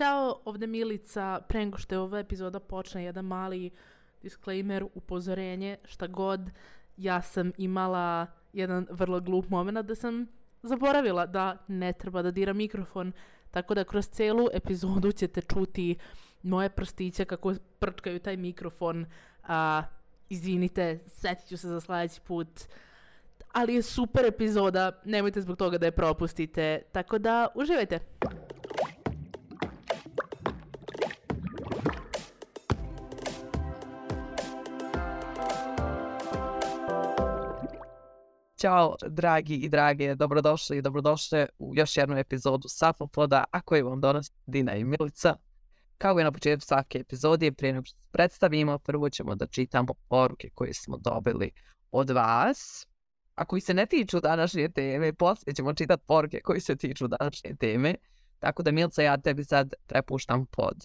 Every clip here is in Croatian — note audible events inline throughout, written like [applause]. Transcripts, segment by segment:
Ćao, ovdje Milica. Pre nego što je ova epizoda počne, jedan mali disclaimer, upozorenje, šta god. Ja sam imala jedan vrlo glup moment da sam zaboravila da ne treba da dira mikrofon. Tako da kroz celu epizodu ćete čuti moje prstiće kako prčkaju taj mikrofon. A, izvinite, setit ću se za sljedeći put. Ali je super epizoda, nemojte zbog toga da je propustite. Tako da, uživajte! Ćao, dragi i drage, dobrodošli i dobrodošle u još jednu epizodu Safopoda, a koju vam donosi Dina i Milica. Kao i na početku svake epizode, prije nego što predstavimo, prvo ćemo da čitamo poruke koje smo dobili od vas, a koji se ne tiču današnje teme, poslije ćemo čitati poruke koji se tiču današnje teme. Tako da, Milica, ja tebi sad prepuštam pod.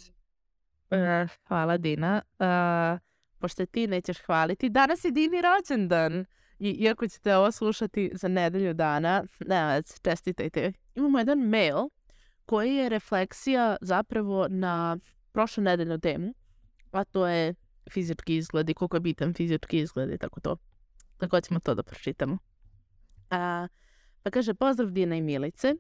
E, hvala, Dina. E, pošto ti nećeš hvaliti, danas je Dini rođendan. I iako ćete ovo slušati za nedelju dana, ne, čestitajte. Imamo jedan mail koji je refleksija zapravo na prošlu nedeljnu temu, a to je fizički izgled i koliko je bitan fizički izgled i tako to. Tako ćemo to da pročitamo. A, pa kaže, pozdrav Dina i Milice.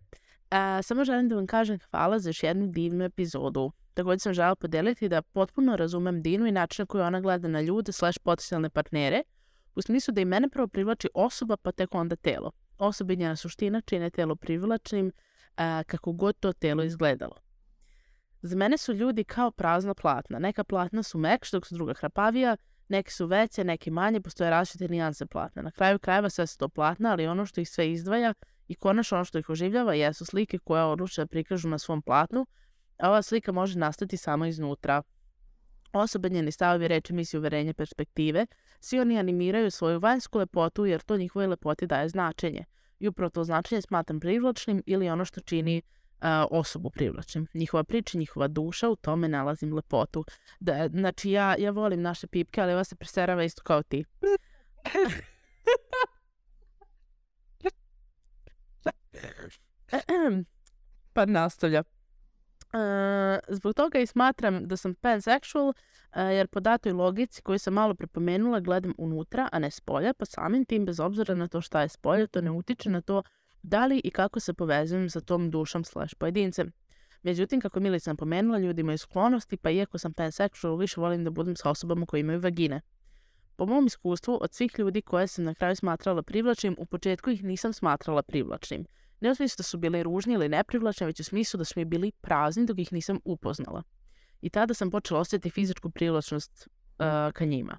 A, samo želim da vam kažem hvala za još jednu divnu epizodu. Također sam žela podeliti da potpuno razumem Dinu i način na koji ona gleda na ljude slash potencijalne partnere, u smislu da i mene prvo privlači osoba pa tek onda telo. Osoba i njena suština čine telo privlačnim a, kako god to telo izgledalo. Za mene su ljudi kao prazna platna. Neka platna su mekš dok su druga hrapavija, neke su veće, neke manje, postoje različite nijanse platna. Na kraju krajeva sve su to platna, ali ono što ih sve izdvaja i konačno ono što ih oživljava jesu slike koje odluče da prikažu na svom platnu, a ova slika može nastati samo iznutra. Osobe, njeni stavovi, reči, misli, uverenje, perspektive, svi oni animiraju svoju vanjsku lepotu jer to njihovoj lepoti daje značenje. I upravo to značenje smatram privlačnim ili ono što čini osobu privlačnim. Njihova priča, njihova duša, u tome nalazim lepotu. Da, znači, ja, ja volim naše pipke, ali ova se preserava isto kao ti. [laughs] [clears throat] pa nastavlja. Zbog toga i smatram da sam pansexual, jer po datoj logici koju sam malo prepomenula gledam unutra, a ne spolja, pa samim tim bez obzira na to šta je spolja, to ne utiče na to da li i kako se povezujem sa tom dušom slash pojedincem. Međutim, kako Milica sam pomenula, ljudi imaju sklonosti, pa iako sam pansexual, više volim da budem sa osobama koji imaju vagine. Po mom iskustvu, od svih ljudi koje sam na kraju smatrala privlačnim, u početku ih nisam smatrala privlačnim. Ne u smislu da su bili ružni ili neprivlačni, već u smislu da su mi bili prazni dok ih nisam upoznala. I tada sam počela osjetiti fizičku privlačnost uh, ka njima.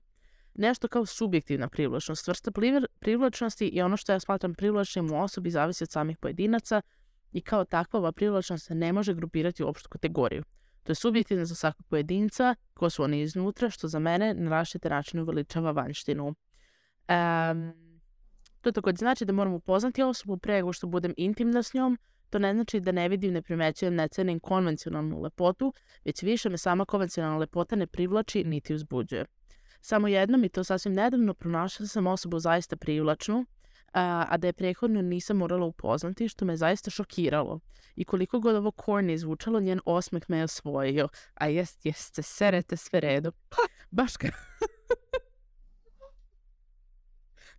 Nešto kao subjektivna privlačnost. Vrsta privlačnosti i ono što ja smatram privlačnim u osobi zavisi od samih pojedinaca i kao takva ova privlačnost se ne može grupirati u opštu kategoriju. To je subjektivno za svakog pojedinca, ko su oni iznutra, što za mene na različite načine uveličava vanjštinu. Um, to također znači da moram upoznati osobu pre nego što budem intimna s njom. To ne znači da ne vidim, ne primećujem, ne cenim konvencionalnu lepotu, već više me sama konvencionalna lepota ne privlači niti uzbuđuje. Samo jednom i to sasvim nedavno pronašla sam osobu zaista privlačnu, a, da je prethodno nisam morala upoznati, što me zaista šokiralo. I koliko god ovo corny zvučalo, njen osmeh me je osvojio. A jest, jeste, serete sve redu. Baš kao... [laughs]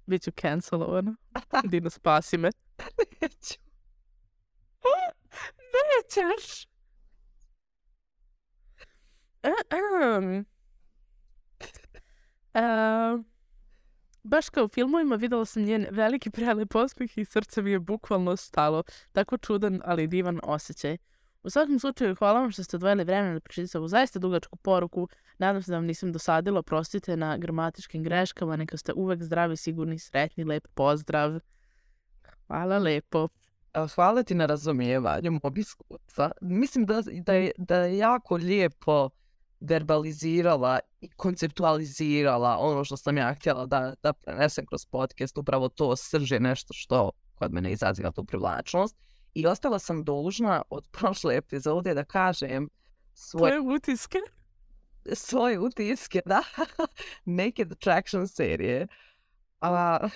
Biću cancelovana. [laughs] Dino, spasi me. Neću. [laughs] Nećeš. Um. Uh, baš kao u filmovima videla sam njen veliki prelep osmih i srce mi je bukvalno stalo. Tako čudan, ali divan osjećaj. U svakom slučaju, hvala vam što ste odvojili vremena da pročitate ovu zaista dugačku poruku. Nadam se da vam nisam dosadila. Prostite na gramatičkim greškama. Neka ste uvek zdravi, sigurni, sretni, lep pozdrav. Hvala lepo. Hvala ti na razumijevanju mog. Mislim da, da, je, da je jako lijepo verbalizirala i konceptualizirala ono što sam ja htjela da, da prenesem kroz podcast. Upravo to srže nešto što kod mene izaziva tu privlačnost. I ostala sam dužna od [laughs] prošle epizode da kažem svoje utiske. Svoje utiske, da. [laughs] Naked Attraction serije. A,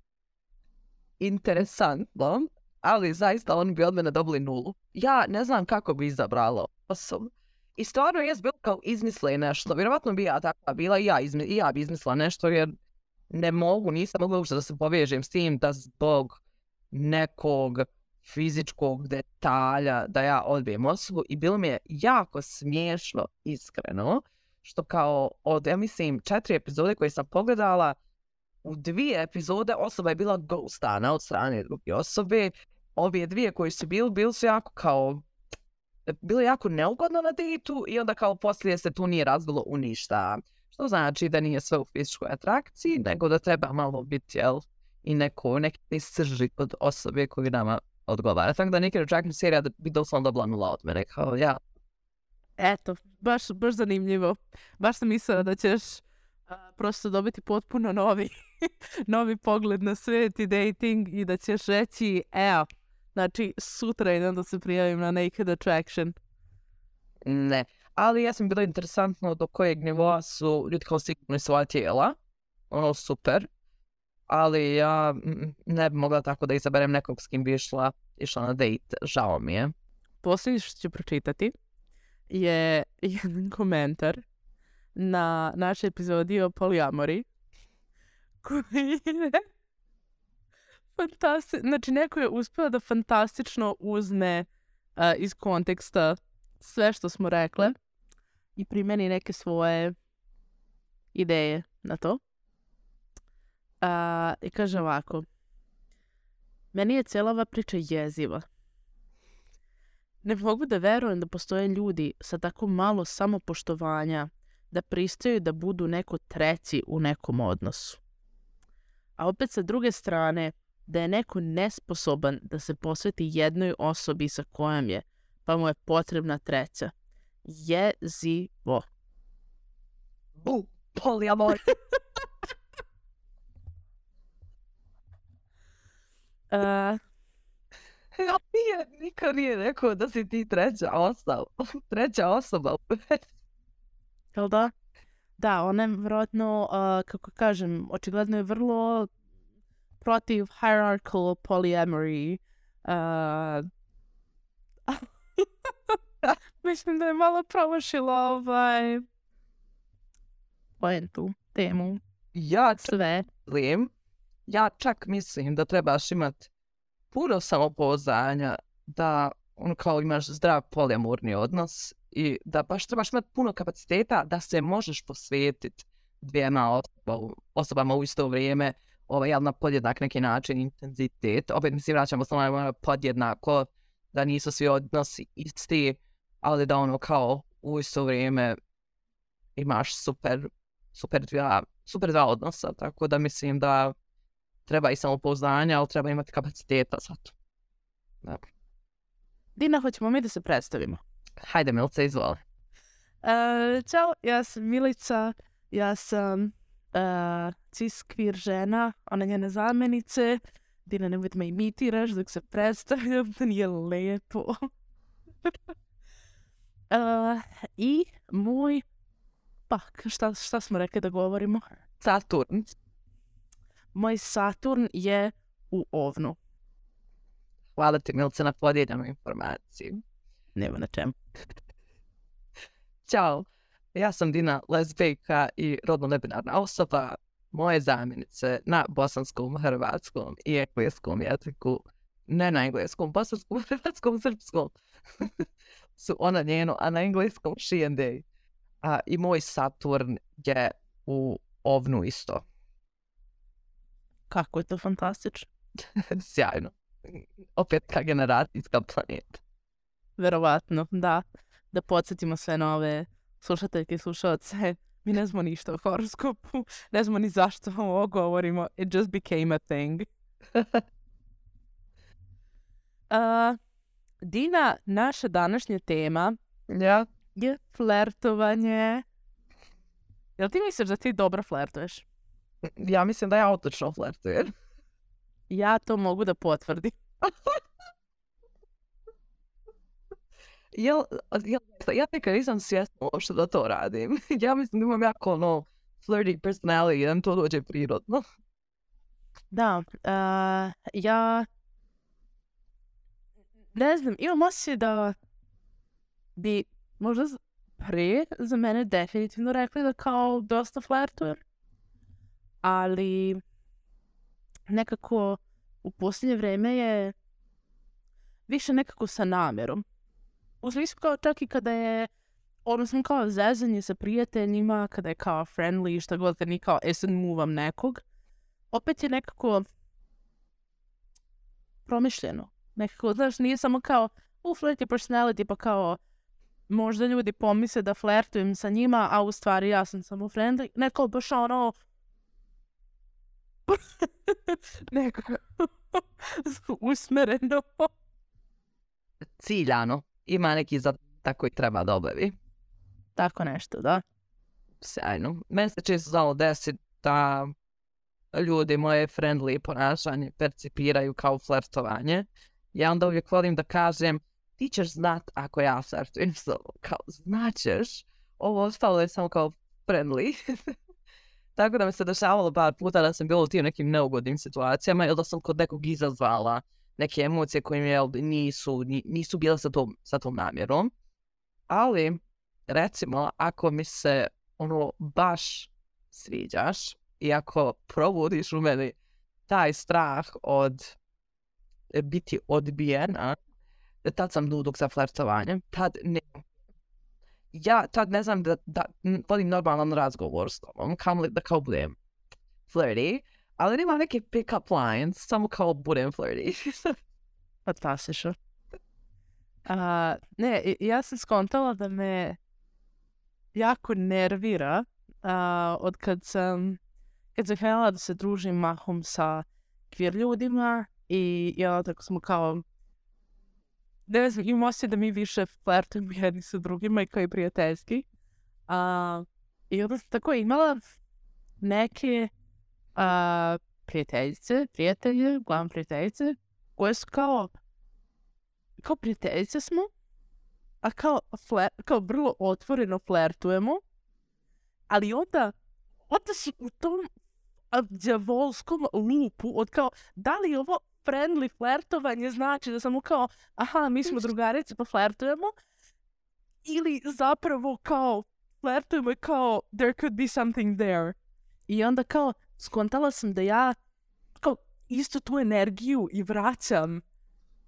[laughs] interesantno. ali zaista oni bi od mene dobili nulu. Ja ne znam kako bi izabrala osobu. I stvarno je bilo kao izmisle nešto. Vjerovatno bi ja takva bila i ja, izmi, i ja bi izmislila nešto jer ne mogu, nisam mogla uopšte da se povežem s tim da zbog nekog fizičkog detalja da ja odbijem osobu i bilo mi je jako smiješno, iskreno, što kao od, ja mislim, četiri epizode koje sam pogledala, u dvije epizode osoba je bila ghostana od strane druge osobe. Ove dvije koje su bili, bili su jako kao bilo jako neugodno na dejtu i onda kao poslije se tu nije razvilo u ništa. Što znači da nije sve u fizičkoj atrakciji, nego da treba malo biti, jel, i neko, neki srži od osobe koji nama odgovara. Tako da Naked Attraction serija da bi doslovno dobila nula od mene, kao ja. Eto, baš, baš zanimljivo. Baš sam mislila da ćeš a, prosto dobiti potpuno novi, [laughs] novi pogled na svijet i dating i da ćeš reći, evo, znači sutra idem da se prijavim na Naked Attraction. Ne. Ali ja sam bilo interesantno do kojeg nivoa su ljudi kao sigurni svoja tijela. Ono, super. Ali ja ne bi mogla tako da izaberem nekog s kim bi išla, išla na date. Žao mi je. Posljednje što ću pročitati je [laughs] jedan komentar na našoj epizodi o polijamori [laughs] koji je fantastično. Znači, neko je uspio da fantastično uzme uh, iz konteksta sve što smo rekle i primeni neke svoje ideje na to. Uh, I kaže ovako. Meni je cijela ova priča jeziva. Ne mogu da verujem da postoje ljudi sa tako malo samopoštovanja da pristaju da budu neko treći u nekom odnosu. A opet sa druge strane, da je neko nesposoban da se posveti jednoj osobi sa kojom je, pa mu je potrebna treća. Jezivo. Bu, polijamor. [laughs] Uh, ja nije, niko nije rekao da si ti treća osoba. [laughs] treća osoba. [laughs] jel da? Da, ona je vjerojatno, uh, kako kažem, očigledno je vrlo protiv hierarchical polyamory. Uh, [laughs] mislim da je malo promašila ovaj poentu, temu, Ja sve. mislim, ja čak mislim da trebaš imat puno samopouzdanja da ono kao imaš zdrav polijamorni odnos i da baš trebaš imat puno kapaciteta da se možeš posvetiti dvijema osoba- osobama u isto vrijeme, ovaj, jel na podjednak neki način intenzitet. Opet mislim vraćamo se na ono podjednako, da nisu svi odnosi isti, ali da ono kao u isto vrijeme imaš super, super dva, super dva odnosa, tako da mislim da treba i samopouzdanja, ali treba imati kapaciteta za to. Da. Dina, hoćemo mi da se predstavimo. Hajde, Milice, izvoli. Uh, ćao, ja sam Milica, ja sam uh, cis queer žena, ona njene zamenice. Dina, nemoj da me imitiraš dok se predstavljam, to nije lepo. uh, [laughs] I moj, pa, šta, šta smo rekli da govorimo? Saturn. Moj Saturn je u ovnu. Hvala ti, Milice, na podijeljenu informaciju. Nema na čemu. Ćao, ja sam Dina, lezbijka i rodno nebinarna osoba. Moje zamjenice na bosanskom, hrvatskom i engleskom jeziku, ne na engleskom, bosanskom, [laughs] hrvatskom, srpskom, [laughs] su ona njeno, a na engleskom she and they. A, I moj Saturn je u ovnu isto. Kako je to fantastično. [laughs] Sjajno. Opet ka generacijska planeta. Verovatno, da. Da podsjetimo sve nove slušateljke i slušalce. [laughs] Mi ne znamo ništa o horoskopu. [laughs] Ne znamo ni zašto vam ovo govorimo. It just became a thing. Uh, Dina, naša današnja tema Ja? je flertovanje. Jel ti misliš da ti dobro flertuješ? Ja mislim da ja otočno flertujem. [laughs] Ja to mogu da potvrdim. [laughs] Jel, jel, ja nekad nisam svjesna uopšte da to radim. [laughs] ja mislim da imam jako ono flirty personality, da mi to dođe prirodno. Da, uh, ja ne znam, imam osjećaj da bi možda prije za mene definitivno rekli da kao dosta flertujem. Ali nekako u posljednje vrijeme je više nekako sa namjerom. U smislu kao čak i kada je odnosno kao zezanje sa prijateljima, kada je kao friendly šta god, kad nije kao e muvam nekog, opet je nekako promišljeno. Nekako, znaš, nije samo kao u flirt je personality, pa kao možda ljudi pomisle da flertujem sa njima, a u stvari ja sam samo friendly. Neko baš ono [laughs] nekako [laughs] usmereno. Ciljano. Ima neki zadatak koji treba da obavi. Tako nešto, da. Sjajno. Meni se često znalo desiti da ljudi moje friendly ponašanje percipiraju kao flertovanje. Ja onda uvijek volim da kažem ti ćeš znat ako ja flertujem s. Kao znaćeš. Ovo ostalo je samo kao friendly. [laughs] Tako da mi se dešavalo par puta da sam bila u tim nekim neugodnim situacijama ili da sam kod nekog izazvala neke emocije koje mi nisu, ni- nisu bile sa tom, sa tom namjerom. Ali, recimo, ako mi se ono baš sviđaš i ako probudiš u meni taj strah od e, biti odbijena, tad sam duduk za flertovanje. Tad ne, ja tad ne znam da, da vodim normalan razgovor s tobom, kamoli da kao budem flirty, ali nemam neke pick-up lines, samo kao budem flirty. [laughs] Fantastično. A, ne, i- ja sam skontala da me jako nervira a, od kad sam, kad sam krenula da se družim mahom sa queer ljudima i ja tako smo kao ne znam, imam osjećaj da mi više flertujemo jedni sa drugima i kao i prijateljski. A, I onda sam tako imala neke a, prijateljice, prijatelje, uglavnom prijateljice, koje su kao kao prijateljice smo, a kao, fler, kao vrlo otvoreno flertujemo, ali onda, onda si u tom djavolskom lupu od kao, da li je ovo friendly flertovanje znači da samo kao, aha, mi smo drugarice pa flertujemo, ili zapravo kao flertujemo kao there could be something there. I onda kao skontala sam da ja kao isto tu energiju i vraćam.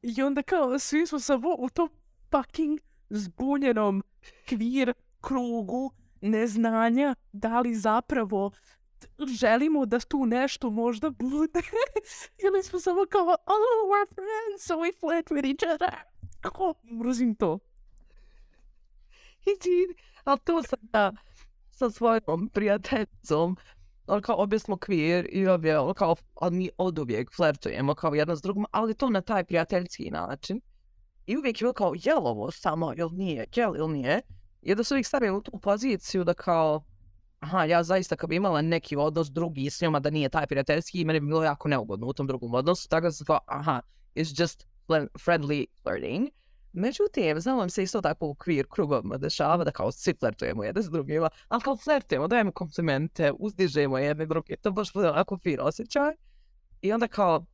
I onda kao svi smo samo u tom fucking zbunjenom kvir krugu neznanja da li zapravo želimo da tu nešto možda bude [laughs] ili smo samo kao oh we're friends so we flirt with each other. Kako mrzim to. I ti, ali to sam ja sa svojom prijateljicom, ono kao obje smo queer i obje, ono kao, ali mi od uvijek flertujemo kao jedna s drugom, ali to na taj prijateljski način. I uvijek je bilo kao, je li ovo samo, ili nije, je li ili nije? I da se uvijek stavim u tu poziciju da kao, aha, ja zaista kad bi imala neki odnos drugi s njoma da nije taj prijateljski, meni bi bilo jako neugodno u tom drugom odnosu, tako da sam kao, aha, it's just friendly flirting. Međutim, znam vam se isto tako u queer krugovima dešava da kao svi flertujemo jedne s drugima, ali kao flertujemo, dajemo komplimente, uzdižemo jedne druge, to baš bude onako fin osjećaj. I onda kao,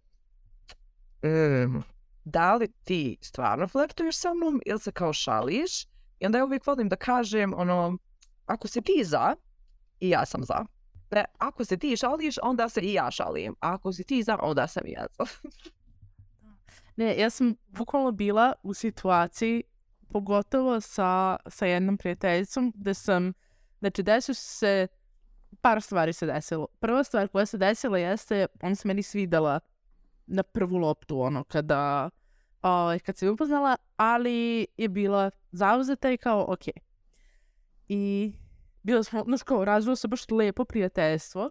em, da li ti stvarno flertuješ sa mnom ili se kao šališ? I onda ja uvijek volim da kažem, ono, ako si ti za, i ja sam za. Ne, ako se ti šališ, onda se i ja šalim. Ako si ti za, onda sam i ja za. [laughs] Ne, ja sam bukvalno bila u situaciji, pogotovo sa, sa jednom prijateljicom, gde sam, znači desio se, par stvari se desilo. Prva stvar koja se desila jeste, ona se meni svidela na prvu loptu, ono, kada, ovaj, kad se upoznala, ali je bila zauzeta i kao, ok. I bilo smo, znaš kao, razvilo se baš lepo prijateljstvo.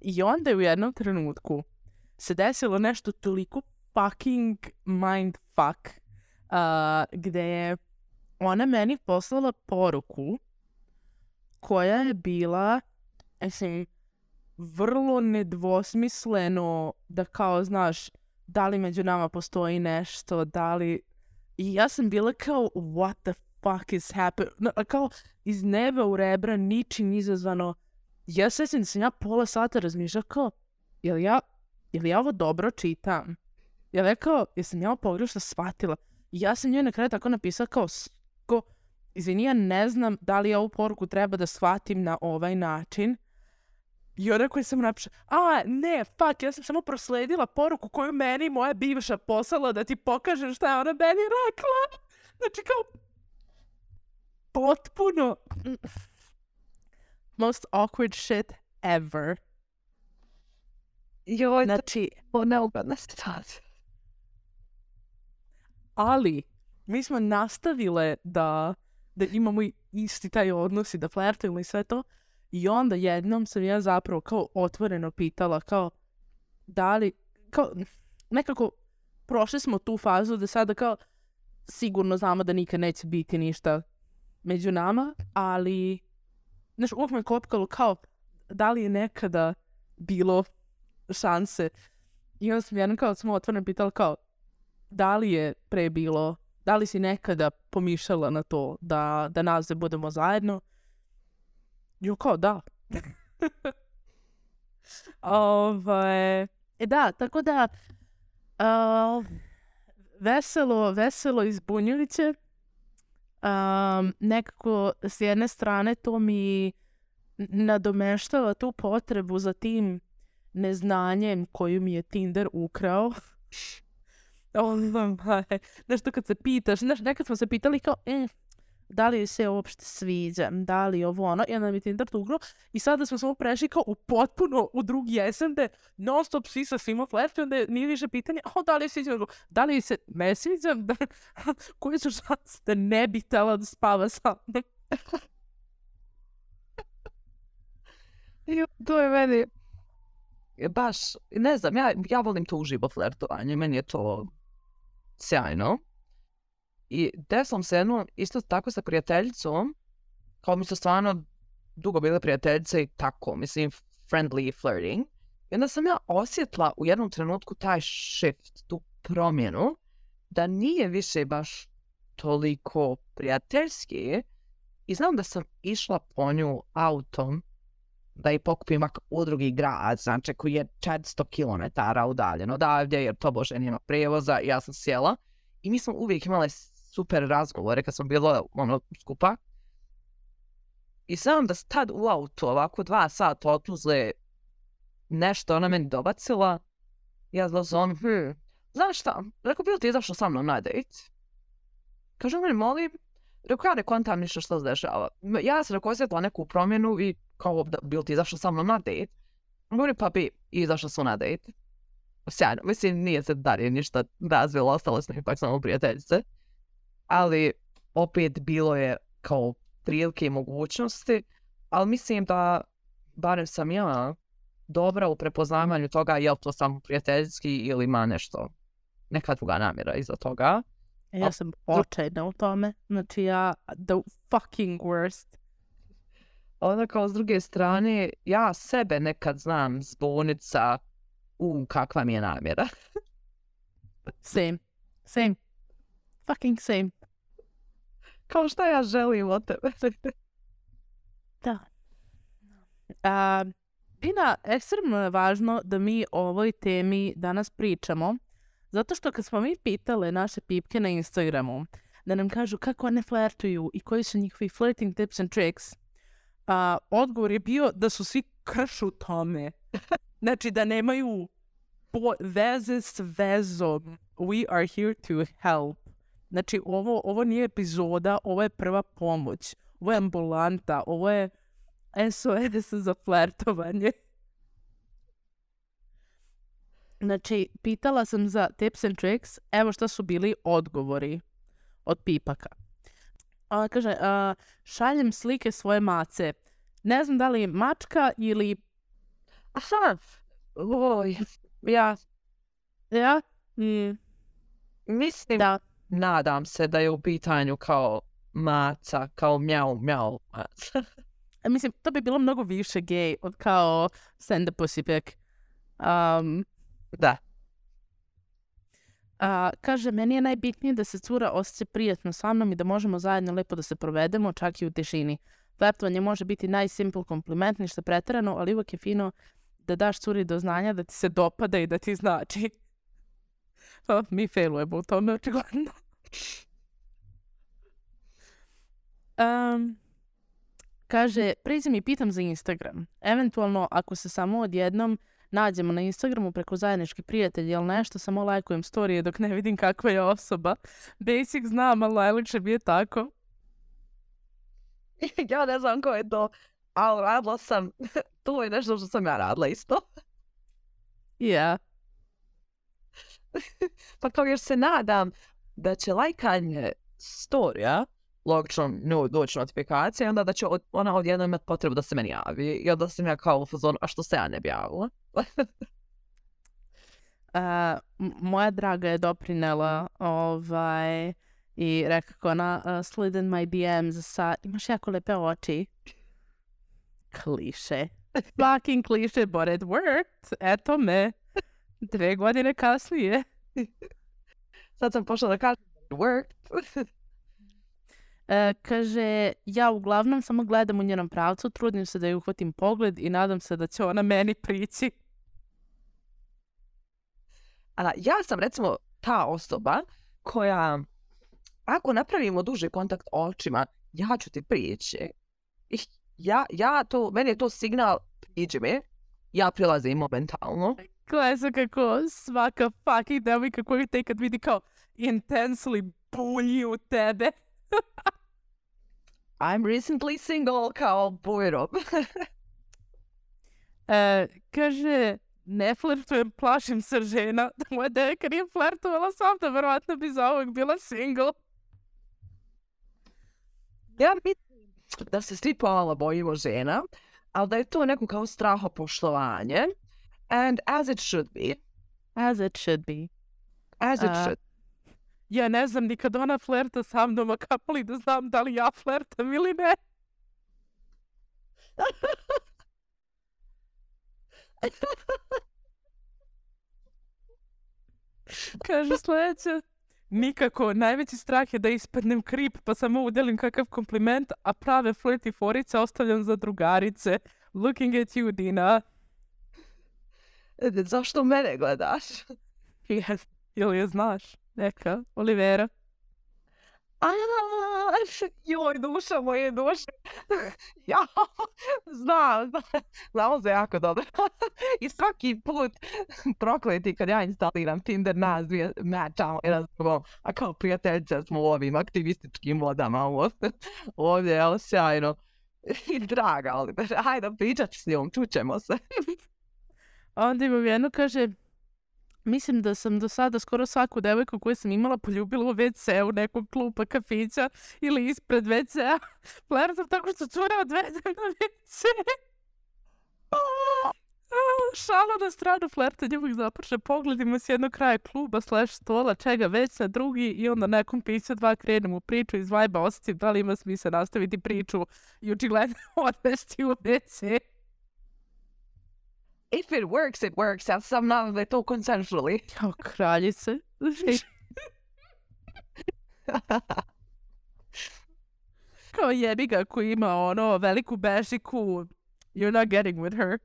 I onda je u jednom trenutku se desilo nešto toliko fucking mindfuck uh, gde je ona meni poslala poruku koja je bila, mislim, vrlo nedvosmisleno da kao, znaš, da li među nama postoji nešto, da li... I ja sam bila kao, what the fuck is happening? No, kao, iz neba u rebra, ničim izazvano. Ja se da sam ja pola sata razmišljala kao, jel ja, jel ja ovo dobro čitam? Ja rekao, jesam ja ovo pogrešno shvatila? Ja sam njoj na kraju tako napisala kao, ko, izvini, ja ne znam da li ovu poruku treba da shvatim na ovaj način. I ona koja sam napiša, a ne, fuck, ja sam samo prosledila poruku koju meni moja bivša poslala da ti pokažem šta je ona meni rekla. Znači kao, potpuno most awkward shit ever. Joj, to Znači, je neugodna situacija. ali mi smo nastavile da, da imamo isti taj odnos i da flertujemo i sve to. I onda jednom sam ja zapravo kao otvoreno pitala kao da li, kao nekako prošli smo tu fazu da sada kao sigurno znamo da nikad neće biti ništa među nama, ali znaš, uvijek me kopkalo kao da li je nekada bilo šanse. I onda sam jednom kao smo otvoreno pitala kao da li je pre bilo, da li si nekada pomišljala na to da, da nas dve budemo zajedno? Jo, kao da. [laughs] Ovaj, e da, tako da a, veselo, veselo i zbunjujuće. Um, nekako s jedne strane to mi nadomeštava tu potrebu za tim neznanjem koju mi je Tinder ukrao. Ovaj, [laughs] Znaš, to kad se pitaš, znaš, nekad smo se pitali kao, e, da li se uopšte sviđa, da li ovo ono, i onda mi Tinder tuknuo i sada smo samo prešli kao u potpuno u drugi jesen gde non stop svi sa svima flertuju, onda nije više pitanje, o, da li se sviđa, da li se ne sviđa, [laughs] da, koje su šanse da ne bi htjela da spava sa mnom? [laughs] To je meni baš, ne znam, ja, ja volim to uživo flertovanje, meni je to sjajno. I desilo se jedno, isto tako sa prijateljicom, kao mi su stvarno dugo bile prijateljice i tako, mislim, friendly flirting. I onda sam ja osjetila u jednom trenutku taj shift, tu promjenu, da nije više baš toliko prijateljski. I znam da sam išla po nju autom da i pokupim u drugi grad, znači koji je 400 km udaljen odavdje, jer to bože nema prijevoza ja sam sjela. I mi smo uvijek imali super razgovore kad smo bilo ono, skupa. I znam da tad u autu ovako dva sata otuzle nešto ona meni dobacila. Ja zlazom, hm, znaš šta, rekao bi li ti izašla sa mnom na dejt? Kaže meni, molim, rekao ja ne kontam ništa što se dešava. Ja sam rekao osjetila neku promjenu i kao da bil ti izašla sa mnom na dejt. Govori pa bi i izašla su na dejt. Sjajno, mislim nije se dalje ništa razvilo, ostale smo ipak samo prijateljice. Ali opet bilo je kao prilike i mogućnosti, ali mislim da barem sam ja dobra u prepoznavanju toga je li to samo prijateljski ili ima nešto, neka druga namjera iza toga. E, Ja sam očajna u tome. Znači ja, the fucking worst. Onda kao s druge strane, ja sebe nekad znam zbunit sa u kakva mi je namjera. [laughs] Same. Same. Fucking same. Kao šta ja želim od tebe. [laughs] Da. A, Ina, ekstremno je važno da mi o ovoj temi danas pričamo, zato što kad smo mi pitale naše pipke na Instagramu da nam kažu kako one flertuju i koji su njihovi flirting tips and tricks, a, odgovor je bio da su svi krš u tome. [laughs] Znači da nemaju po veze s vezom. We are here to help. Znači ovo, ovo nije epizoda, ovo je prva pomoć. Ovo je ambulanta, ovo je SOS za flertovanje. Znači, pitala sam za tips and tricks, evo šta su bili odgovori od pipaka. A, kaže, a, šaljem slike svoje mace. Ne znam da li je mačka ili... Aha, oj, ja Ja? Mm, mislim, da. Nadam se da je u pitanju kao maca, kao mjau, mjau maca. [laughs] E, Mislim, to bi bilo mnogo više gej od kao send a pussy pic. Um, da, A, kaže, meni je najbitnije da se cura osjeća prijatno sa mnom i da možemo zajedno lepo da se provedemo, čak i u tišini. Flertovanje može biti najsimple kompliment, ništa preterano, ali uvijek je fino da daš curi do znanja da ti se dopada i da ti znači. Pa, mi failujemo u tome, očigledno. Um, kaže, priđem i pitam za Instagram. Eventualno, ako se samo odjednom nađemo na Instagramu preko zajedničkih prijatelja ili nešto, samo lajkujem storije dok ne vidim kakva je osoba. Basic znam, ali najlakše mi je tako. [laughs] ja ne znam ko je to, ali radila sam, [laughs] to je nešto što sam ja radila isto. Ja. [laughs] pa kao još se nadam da će lajkanje storija logično no, doći notifikacija, onda da će od, ona odjednom imati potrebu da se meni javi. I onda sam ja kao u fazonu, a što se ja ne bi javila? [laughs] Uh, moja draga je doprinela ovaj, i rekao ona uh, slid in my DMs sa imaš jako lepe oči. Kliše. [laughs] Fucking kliše, but it worked. Eto me. Dve godine kasnije. [laughs] Sad sam pošla da kažem, worked. E, kaže, ja uglavnom samo gledam u njenom pravcu, trudim se da ju uhvatim pogled i nadam se da će ona meni prići. Ali ja sam recimo ta osoba koja, ako napravimo duži kontakt očima, ja ću ti prići. I ja, ja to, meni je to signal, priđi mi, ja prilazim momentalno. Se kako svaka fucking devojka koju te kad vidi kao intensely bulji u tebe. [laughs] I'm recently single, kao bujrom. [laughs] E, kaže, ne flirtujem, plašim se žena. [laughs] Moja devojka nije flirtovala sam da verovatno bi za ovog bila single. ja mislim da se svi pomalo bojimo žena, ali da je to neko kao strahopoštovanje. And as it should be. As it should be. As it A, should. Ja ne znam ni kad ona flerta sa mnom, a kamoli da znam da li ja flertam ili ne. Kaže sledeća. Nikako, najveći strah je da ispadnem krip pa samo udelim kakav kompliment, a prave flirty forice ostavljam za drugarice. Looking at you, Dina. Zašto mene gledaš? [laughs] Yes. Ili je znaš? Neka, Olivera. A, joj, duša moje duše. [laughs] Ja, znam, znamo se jako dobro. [laughs] I svaki put prokleti kad ja instaliram Tinder, nas dvije mačamo jedan s drugom, a kao prijateljice smo u ovim aktivističkim vodama ovdje. Ovdje je ali sjajno. I draga Oliver, hajde pričat s njom, čućemo se. Onda imam jedno, kaže, mislim da sam do sada skoro svaku devojku koju sam imala poljubila u WC-u nekog klupa kafića ili ispred WC-a. [laughs] Flertam tako što cure odvedem na WC. [laughs] Šala na stranu flertanje uvijek započne pogledima s jednog kraja kluba slash stola, čega već na drugi i onda nakon pisa dva krenem u priču iz vajba osjetim da li ima smisla nastaviti priču i očigledno [laughs] odvesti u WC. If it works, it works. Ja sam nadam da je to consensually. Kao kraljice. [laughs] Kao jebi ga koji ima ono veliku bežiku. You're not getting with her.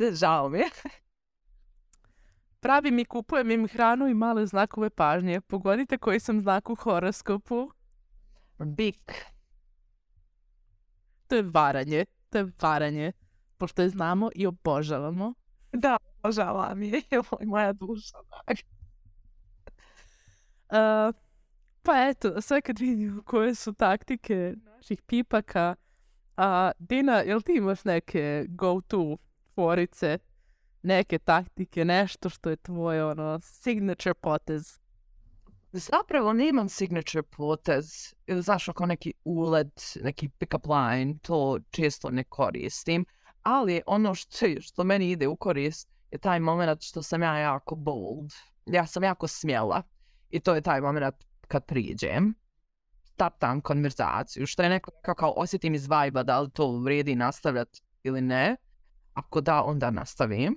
[laughs] Žao mi je. Pravim i kupujem im hranu i male znakove pažnje. Pogodite koji sam znak u horoskopu. Bik. To je varanje. To je varanje. Pošto je znamo i obožavamo. Da, obožava mi je. [laughs] Moja duša. [laughs] Uh, pa eto, sve kad vidim koje su taktike naših pipaka, a Dina, jel ti imaš neke go-to forice, neke taktike, nešto što je tvoj ono signature potez? Zapravo nemam signature potez, znaš, kao neki ulet, neki pick-up line, to često ne koristim, ali ono što, što meni ide u korist je taj moment što sam ja jako bold. Ja sam jako smjela i to je taj moment kad priđem, startam konverzaciju, što je neko kao, osjetim iz vibe da li to vrijedi nastavljati ili ne. Ako da, onda nastavim.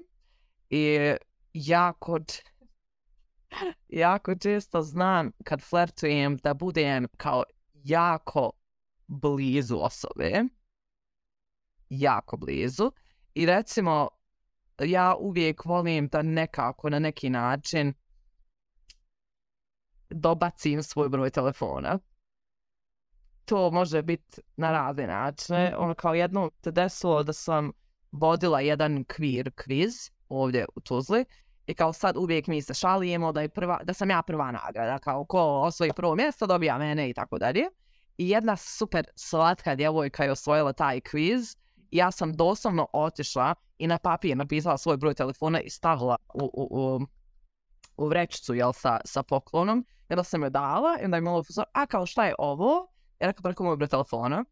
I ja kod jako često znam kad flertujem da budem kao jako blizu osobe. Jako blizu. I recimo, ja uvijek volim da nekako na neki način dobacim svoj broj telefona. To može biti na razne načine. Ono kao jednom se desilo da sam vodila jedan kvir kviz ovdje u Tuzli i kao sad uvijek mi se šalijemo da, je prva, da sam ja prva nagrada, kao ko osvoji prvo mjesto dobija mene i tako dalje. I jedna super slatka djevojka je osvojila taj kviz i ja sam doslovno otišla i na papir napisala svoj broj telefona i stavila u, u, u, u vrećicu jel, sa, sa poklonom. I onda sam je dala i onda je malo a kao šta je ovo? Ja rekao, preko moj broj telefona.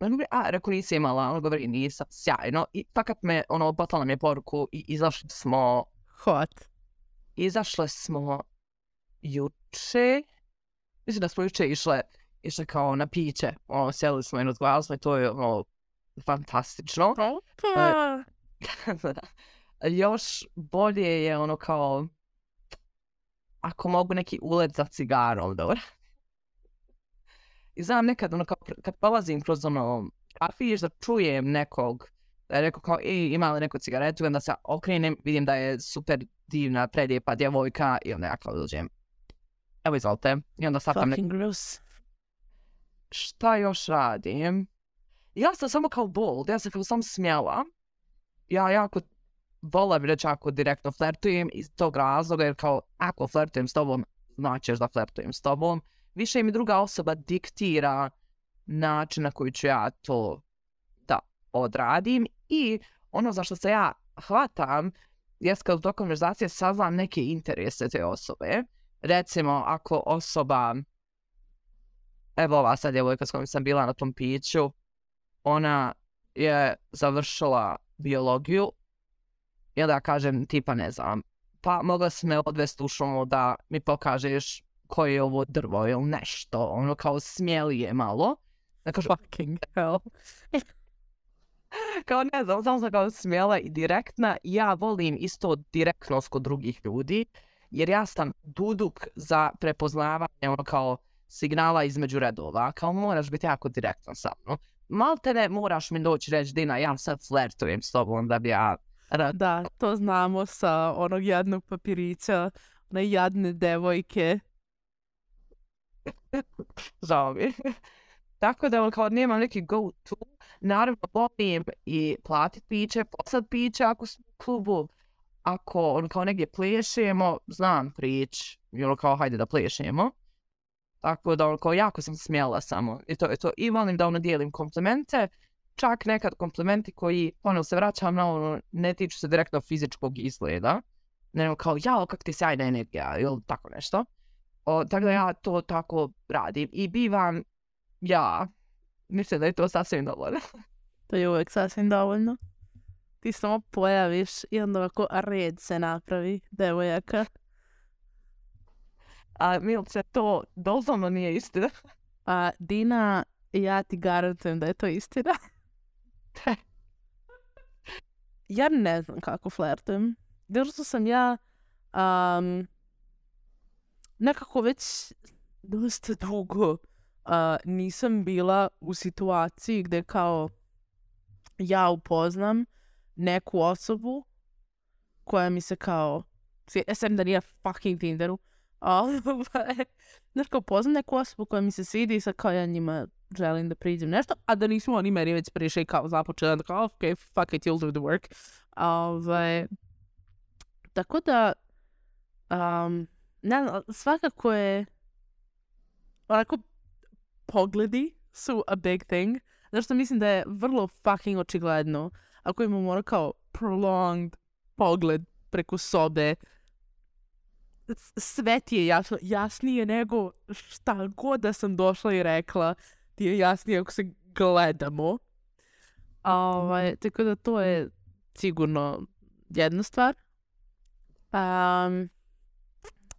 On govori, a, rekao, nisi imala, on govori, nisam, sjajno. I takat me, ono, poslala mi je poruku i izašli smo... Hot. Izašle smo juče. Mislim da smo juče išle, išle kao na piće. Ono, sjeli smo i razgovarali smo i to je, ono, fantastično. Pa. [laughs] Još bolje je ono kao ako mogu neki ulet za cigarom, dobro. I znam nekad, ono, kao, kad polazim kroz ono, kafić, da čujem nekog, da je rekao kao, i ima li neku cigaretu, onda se okrenem, vidim da je super divna, predijepa djevojka, i onda ja kao dođem. Evo izvolite. I onda sapam Fucking gross. Šta još radim? Ja sam samo kao bold, ja sam kao sam smjela. Ja jako volim reći ako direktno flertujem iz tog razloga, jer kao ako flertujem s tobom, značiš da flertujem s tobom. Više mi druga osoba diktira način na koji ću ja to da odradim i ono za što se ja hvatam jest kad toj konverzacije saznam neke interese te osobe. Recimo, ako osoba, evo ova sad djevojka s kojom sam bila na tom piću, ona je završila biologiju i onda kažem tipa ne znam, pa mogla si me odvesti u šumu da mi pokažeš koje je ovo drvo ili nešto, ono kao smijelije malo. Da kažu, Fucking hell. [laughs] kao ne znam, samo sam kao smjela i direktna. Ja volim isto direktnost kod drugih ljudi, jer ja sam duduk za prepoznavanje ono kao signala između redova, kao moraš biti jako direktan sa mnom. Malte ne moraš mi doći reći Dina, ja sad flertujem s tobom da bi ja... Da, to znamo sa onog jadnog papirića, one jadne devojke. Žao mi. Tako da kao nemam neki go to. Naravno volim i platit piće, posad piće ako smo u klubu. Ako on kao negdje plešemo, znam prič, ono kao hajde da plešemo. Tako da kao jako sam smjela samo. I to je to. I volim da ono dijelim komplimente. Čak nekad komplimenti koji, ono se vraćam na ono, ne tiču se direktno fizičkog izgleda. Nego kao, jao, kak ti sjajna energija, ili tako nešto. O, tako da ja to tako radim. I bivam ja. Mislim da je to sasvim dovoljno. [laughs] To je uvijek sasvim dovoljno. Ti samo pojaviš i onda ovako red se napravi, devojaka. A Milce, to doslovno nije istina. [laughs] A Dina, ja ti garantujem da je to istina. [laughs] ja ne znam kako flertujem. Što sam ja um, nekako već dosta dugo uh, nisam bila u situaciji gdje kao ja upoznam neku osobu koja mi se kao, sem da nije fucking Tinderu, ovaj, [laughs] znaš kao poznam neku osobu koja mi se svidi i sad kao ja njima želim da priđem nešto, a da nismo oni meni već prišli kao započeli, da kao ok, fuck it, you'll do the work. Ovaj, tako da, um, ne znam, svakako je onako pogledi su a big thing. Zašto mislim da je vrlo fucking očigledno ako imamo ono kao prolonged pogled preko sobe sve ti je jasno, jasnije nego šta god da sam došla i rekla ti je jasnije ako se gledamo. Ovaj, tako da to je sigurno jedna stvar. Um,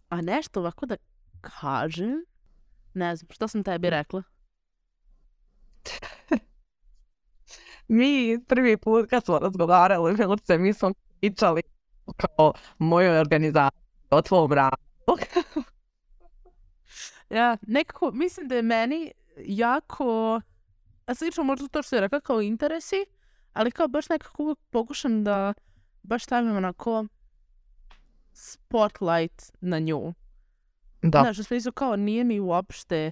a nešto ovako da kažem, ne znam, što sam tebi rekla? [laughs] mi prvi put kad smo razgovarali, mi smo pričali kao mojoj organizaciji, o tvom radu. [laughs] ja, nekako, mislim da je meni jako, a slično možda to što je rekla kao interesi, ali kao baš nekako uvijek pokušam da baš stavim onako spotlight na nju. Da. Znaš, u smislu kao nije mi uopšte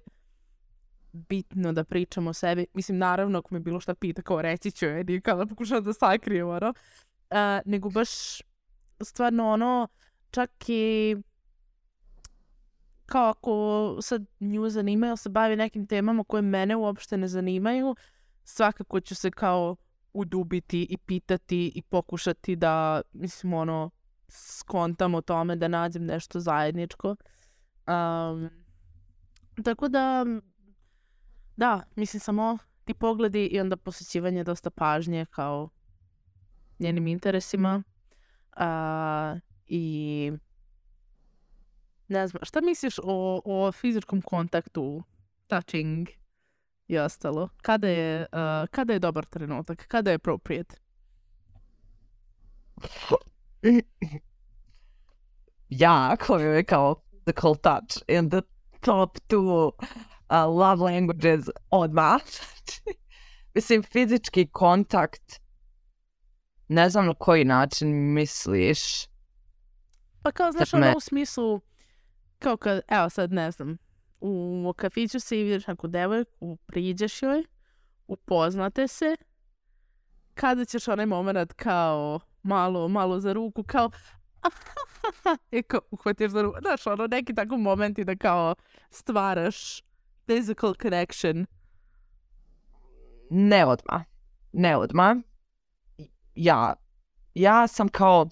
bitno da pričam o sebi. Mislim, naravno, ako me bilo šta pita, kao reći ću je, nije kao da pokušam da sakrijem, ono. A, nego baš stvarno ono, čak i kao ako sad nju zanima ili se bavi nekim temama koje mene uopšte ne zanimaju, svakako ću se kao udubiti i pitati i pokušati da, mislim, ono, skontam o tome, da nađem nešto zajedničko. Um, tako da, da, mislim, samo ti pogledi i onda posjećivanje dosta pažnje kao njenim interesima. A, I ne znam, šta misliš o, o fizičkom kontaktu, touching i ostalo? Kada je, uh, kada je dobar trenutak? Kada je appropriate? [clears throat] Ja, koji je kao physical touch in the top two uh, love languages odmah. [laughs] Mislim, fizički kontakt, ne znam na koji način misliš. Pa kao, znaš, ono u smislu, kao kad, evo sad ne znam, u kafiću se i vidiš neku devojku, priđeš joj, upoznate se, kada ćeš onaj moment kao malo, malo za ruku, kao [laughs] i kao uhvatiš za ruku, znaš, ono neki tako momenti da kao stvaraš physical connection. Ne odmah. Ne odmah. Ja, ja sam kao...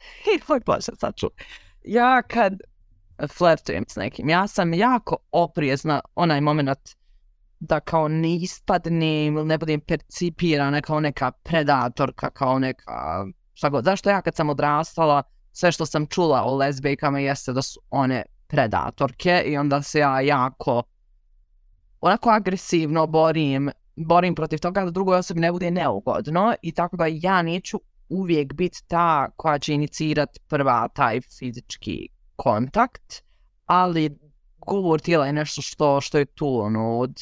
[laughs] I moj bože, sad ću. Ja kad flirtujem s nekim, ja sam jako oprezna onaj moment da kao ne ispadnem ili ne budem percipirana kao neka predatorka, kao neka šta god. Zašto ja kad sam odrastala, sve što sam čula o lezbijkama jeste da su one predatorke i onda se ja jako onako agresivno borim, borim protiv toga da drugoj osobi ne bude neugodno i tako da ja neću uvijek biti ta koja će inicirat prva taj fizički kontakt, ali govor tijela je nešto što, što je tu ono, od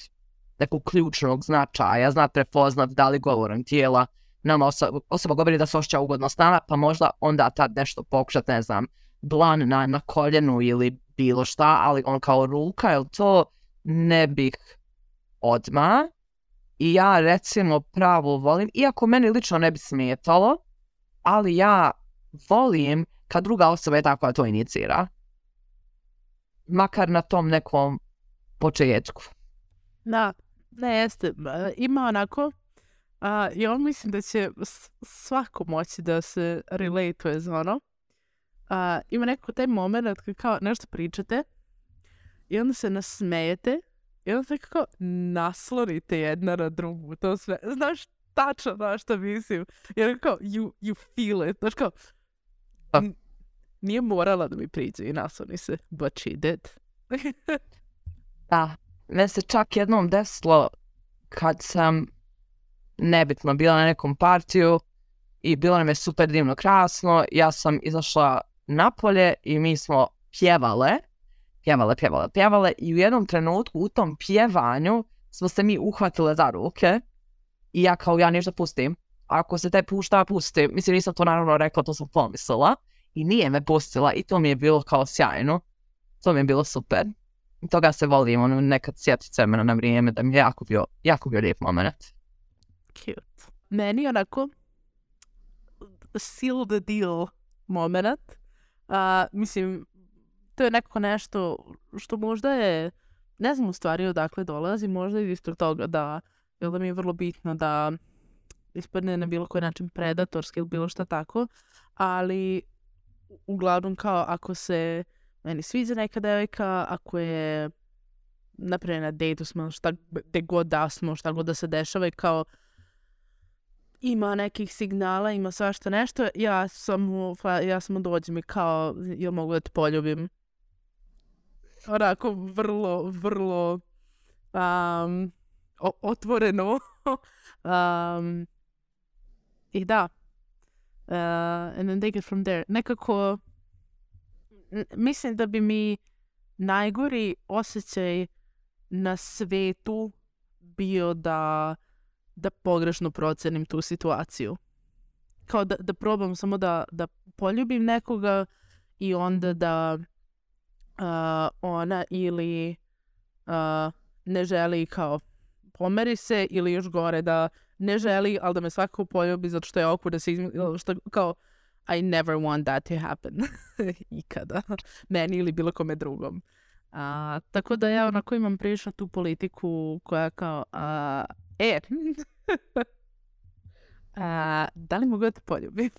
nekog ključnog značaja, znat prepoznat da li govorom tijela nama osoba, osoba govori da se osjeća ugodno s pa možda onda tad nešto pokušat, ne znam, dlan na, na koljenu ili bilo šta, ali on kao ruka, jel to ne bih odma i ja recimo pravo volim, iako meni lično ne bi smetalo, ali ja volim kad druga osoba je ta koja to inicira. Makar na tom nekom početku. Da, ne jeste. Ima onako, a, i on mislim da će svako moći da se relatuje za ono. A, ima neko taj moment kad kao nešto pričate i onda se nasmejete i onda kao naslonite jedna na drugu. To sve, znaš tačno na što mislim. Jer kao, you, you feel it. Znaš kao, n- nije morala da mi priđe i nasloni se, but she did. [laughs] Da. Meni se čak jednom desilo kad sam nebitno bila na nekom partiju i bilo nam je super divno krasno. Ja sam izašla napolje i mi smo pjevale, pjevale, pjevale, pjevale i u jednom trenutku u tom pjevanju smo se mi uhvatile za ruke i ja kao ja nešto pustim. Ako se te pušta, pusti. Mislim, nisam to naravno rekla, to sam pomislila. I nije me pustila i to mi je bilo kao sjajno. To mi je bilo super. I toga se volim, ono, nekad sjetit se mene na vrijeme da mi je jako bio, jako bio lijep moment. Cute. Meni onako seal the deal moment. A, mislim, to je nekako nešto što možda je, ne znam u stvari odakle dolazi, možda je isto toga da, jel da mi je vrlo bitno da ispadne na bilo koji način predatorski ili bilo šta tako, ali uglavnom kao ako se meni sviđa neka devojka, ako je naprimjer na dejtu smo, šta gde god da smo, šta god da se dešava i kao ima nekih signala, ima svašta nešto, ja samo, fa- ja samo dođem i kao, jel mogu da te poljubim? Onako, vrlo, vrlo um, otvoreno. [laughs] um, I da. Uh, and then take it from there. Nekako, mislim da bi mi najgori osjećaj na svetu bio da da pogrešno procenim tu situaciju. Kao da, da probam samo da, da poljubim nekoga i onda da uh, ona ili uh, ne želi kao pomeri se ili još gore da ne želi, ali da me svakako poljubi zato što je oko da se izmi... što kao I never want that to happen. [laughs] Ikada. Meni ili bilo kome drugom. A, tako da ja onako imam prilično tu politiku koja kao a, e, [laughs] a, da li mogu da te poljubim?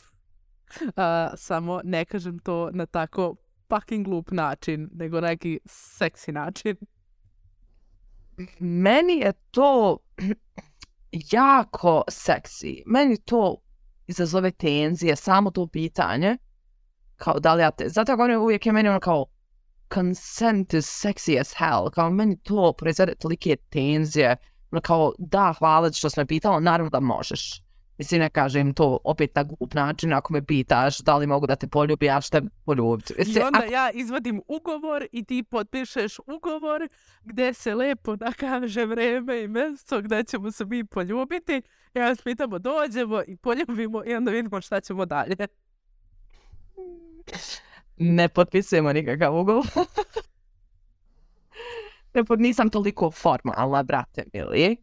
A, samo ne kažem to na tako fucking glup način, nego neki seksi način. Meni je to [clears throat] jako seksi. Meni to izazove tenzije, samo to pitanje. Kao da li ja te... Zato govorim uvijek je meni ono kao consent is sexy as hell. Kao meni to proizvede tolike tenzije. Ono kao da, hvala što si me pitala, naravno da možeš. Mislim, ne kažem to opet na glup način, ako me pitaš da li mogu da te poljubi, ja te poljubiti. I onda ja izvadim ugovor i ti potpišeš ugovor gdje se lepo nakaže vreme i mjesto gdje ćemo se mi poljubiti. Ja vas pitamo, dođemo i poljubimo i onda vidimo šta ćemo dalje. Ne potpisujemo nikakav ugovor. [laughs] ne, nisam toliko formalna, brate mili.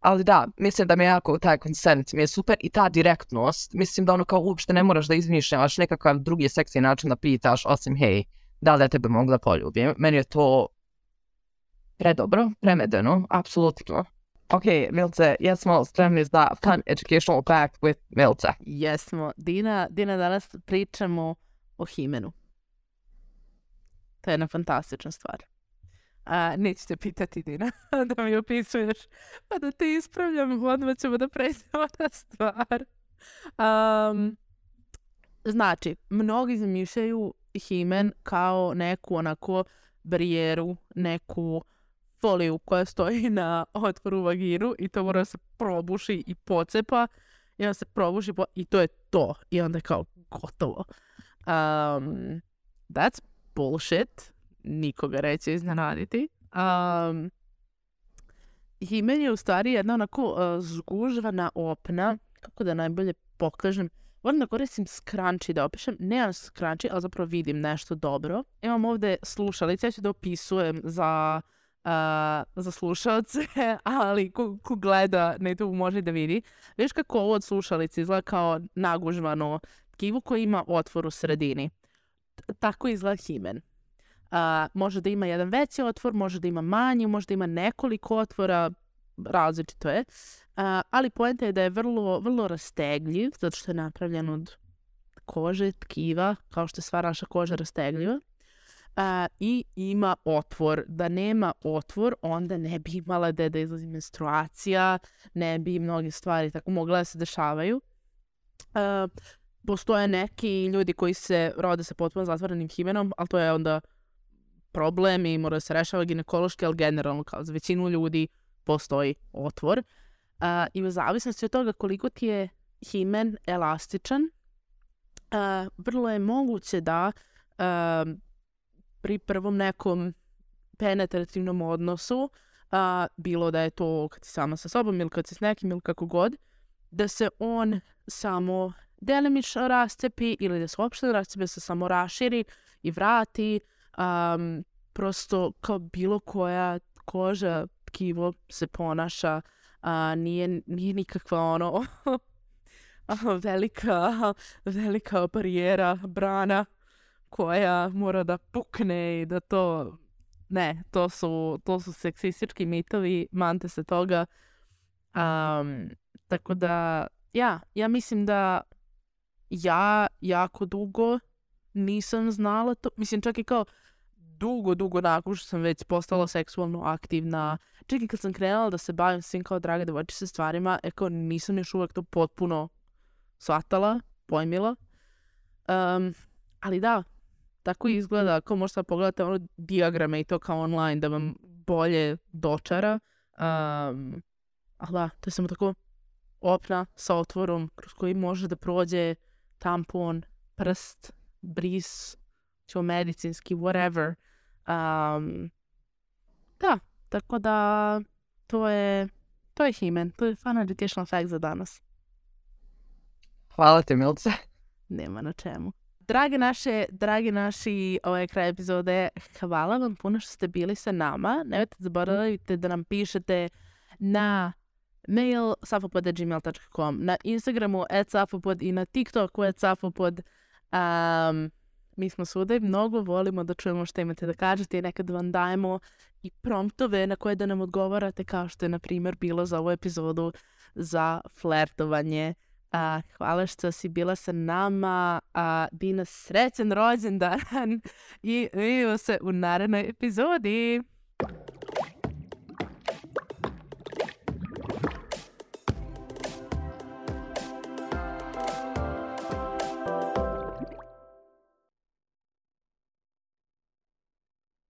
Ali da, mislim da mi je jako taj consent mi je super i ta direktnost, mislim da ono kao uopšte ne moraš da izmišljaš nekakav drugi seksi način da pitaš, osim hej, da li ja tebe mogu da poljubim. Meni je to predobro, premedeno, apsolutno. Ok, Milce, jesmo spremni za fun educational fact with Milce? Jesmo. Dina, Dina danas pričamo o himenu. To je jedna fantastična stvar. A, neću te pitati, Dina, [laughs] da mi opisuješ, pa da te ispravljam, odmah ćemo da pređemo [laughs] na stvar. Um, znači, mnogi zamišljaju himen kao neku onako barijeru, neku foliju koja stoji na otvoru vaginu i to mora se probuši i pocepa i onda se probuši po... i to je to. I onda je kao gotovo. Um, that's bullshit nikoga reći iznenaditi. Um, himen je u stvari jedna onako uh, zgužvana opna, kako da najbolje pokažem. Volim da koristim skranči da opišem. Nemam skranči, ali zapravo vidim nešto dobro. Imam ovdje slušalice, ja ću da opisujem za, uh, za slušalce, [laughs] ali ko, ko gleda na YouTube može da vidi. Viš kako ovo od slušalice izgleda kao nagužvano tkivo koje ima otvor u sredini. Tako izgleda himen. A, može da ima jedan veći otvor, može da ima manji, može da ima nekoliko otvora, različito je. A, ali poenta je da je vrlo, vrlo rastegljiv, zato što je napravljen od kože, tkiva, kao što je sva naša koža rastegljiva. A, I ima otvor. Da nema otvor, onda ne bi imala da, da izlazi menstruacija, ne bi mnoge stvari tako mogle da se dešavaju. A, postoje neki ljudi koji se rode sa potpuno zatvorenim himenom, ali to je onda problem i mora se rešava ginekološki, ali generalno kao za većinu ljudi postoji otvor. Uh, I u zavisnosti od toga koliko ti je himen elastičan, vrlo je moguće da pri prvom nekom penetrativnom odnosu, bilo da je to kad si sama sa sobom ili kad si s nekim ili kako god, da se on samo delimično rascepi ili da se uopšte rascepi, da se samo raširi i vrati um, prosto kao bilo koja koža, tkivo se ponaša, a nije, nije nikakva ono [laughs] velika, velika barijera, brana koja mora da pukne i da to ne, to su, to su seksistički mitovi, mante se toga. Um, tako da, ja, ja mislim da ja jako dugo nisam znala to. Mislim, čak i kao dugo, dugo nakon što sam već postala seksualno aktivna. Čak i kad sam krenula da se bavim svim kao draga devojčice stvarima, eko nisam još uvek to potpuno shvatala, pojmila. Um, ali da, tako izgleda, ako možete pogledate ono diagrame i to kao online da vam bolje dočara. Um, ali da, to je samo tako opna sa otvorom kroz koji može da prođe tampon, prst, bris, ćemo medicinski, whatever. Um, da, tako da to je, to je himen. To je fun educational fact za danas. Hvala ti, Milce. Nema na čemu. drage naše, dragi naši, ovaj kraj epizode, hvala vam puno što ste bili sa nama. Nemojte zaboravite da nam pišete na mail safopod.gmail.com, na Instagramu at safopod i na TikToku at safopod. Um, mi smo svuda i mnogo volimo da čujemo što imate da kažete i nekad vam dajemo i promptove na koje da nam odgovarate kao što je na primjer bilo za ovu epizodu za flertovanje. A, hvala što si bila sa nama. A, Dina, srećan rođendan [laughs] i vidimo se u narednoj epizodi.